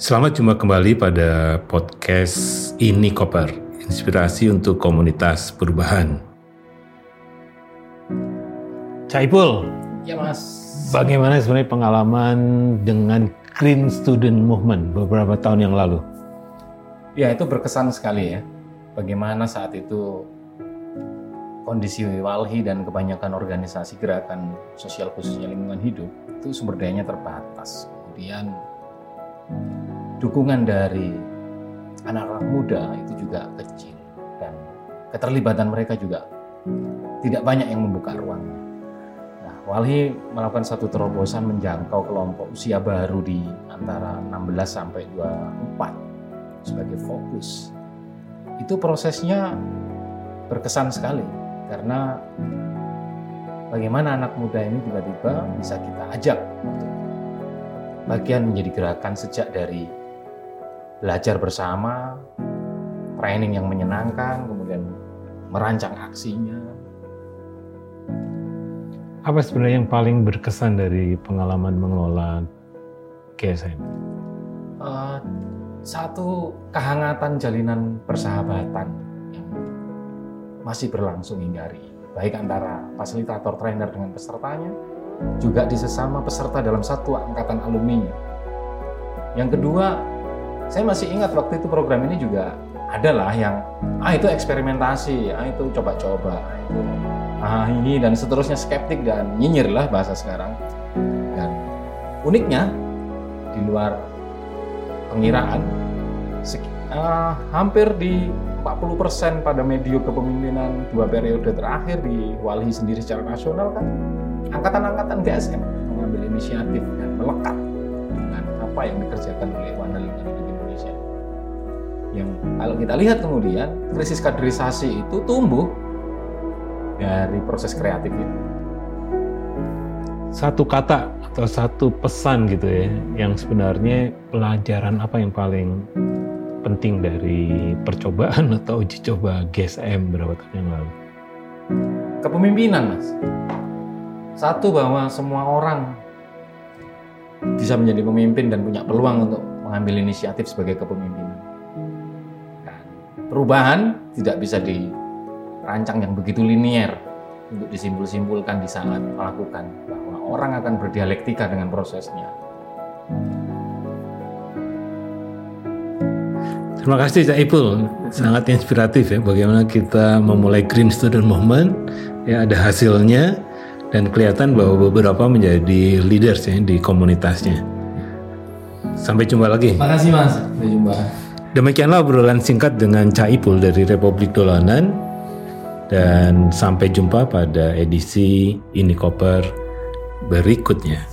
Selamat jumpa kembali pada podcast Ini Koper, inspirasi untuk komunitas perubahan. Caipul, Ya mas. bagaimana sebenarnya pengalaman dengan Green Student Movement beberapa tahun yang lalu? Ya itu berkesan sekali ya. Bagaimana saat itu kondisi Walhi dan kebanyakan organisasi gerakan sosial khususnya lingkungan hidup itu sumber dayanya terbatas. Kemudian dukungan dari anak-anak muda itu juga kecil dan keterlibatan mereka juga tidak banyak yang membuka ruangnya. Nah, Walhi melakukan satu terobosan menjangkau kelompok usia baru di antara 16 sampai 24 sebagai fokus. Itu prosesnya berkesan sekali karena bagaimana anak muda ini tiba-tiba bisa kita ajak untuk bagian menjadi gerakan sejak dari belajar bersama, training yang menyenangkan, kemudian merancang aksinya. Apa sebenarnya yang paling berkesan dari pengalaman mengelola GSM? Uh, satu kehangatan jalinan persahabatan yang masih berlangsung hingga hari ini, baik antara fasilitator trainer dengan pesertanya, juga di sesama peserta dalam satu angkatan alumni. Yang kedua, saya masih ingat waktu itu program ini juga adalah yang ah itu eksperimentasi, ah itu coba-coba, ah ini dan seterusnya skeptik dan nyinyir lah bahasa sekarang. Dan uniknya di luar pengiraan uh, hampir di 40% pada medio kepemimpinan dua periode terakhir di Walhi sendiri secara nasional kan angkatan-angkatan GSM mengambil inisiatif dan melekat dengan apa yang dikerjakan oleh Wana Lingkungan. Yang kalau kita lihat kemudian krisis kaderisasi itu tumbuh dari proses kreatif itu. Satu kata atau satu pesan gitu ya, yang sebenarnya pelajaran apa yang paling penting dari percobaan atau uji coba GSM beberapa tahun yang lalu? Kepemimpinan, Mas. Satu bahwa semua orang bisa menjadi pemimpin dan punya peluang untuk mengambil inisiatif sebagai kepemimpinan. Perubahan tidak bisa dirancang yang begitu linier untuk disimpul-simpulkan di saat melakukan bahwa orang akan berdialektika dengan prosesnya. Terima kasih Cak Ipul, sangat inspiratif ya bagaimana kita memulai Green Student Movement. Ya ada hasilnya dan kelihatan bahwa beberapa menjadi leaders ya di komunitasnya. Sampai jumpa lagi. Terima kasih Mas, sampai jumpa. Demikianlah obrolan singkat dengan Cak Ipul dari Republik Dolanan dan sampai jumpa pada edisi Ini Koper berikutnya.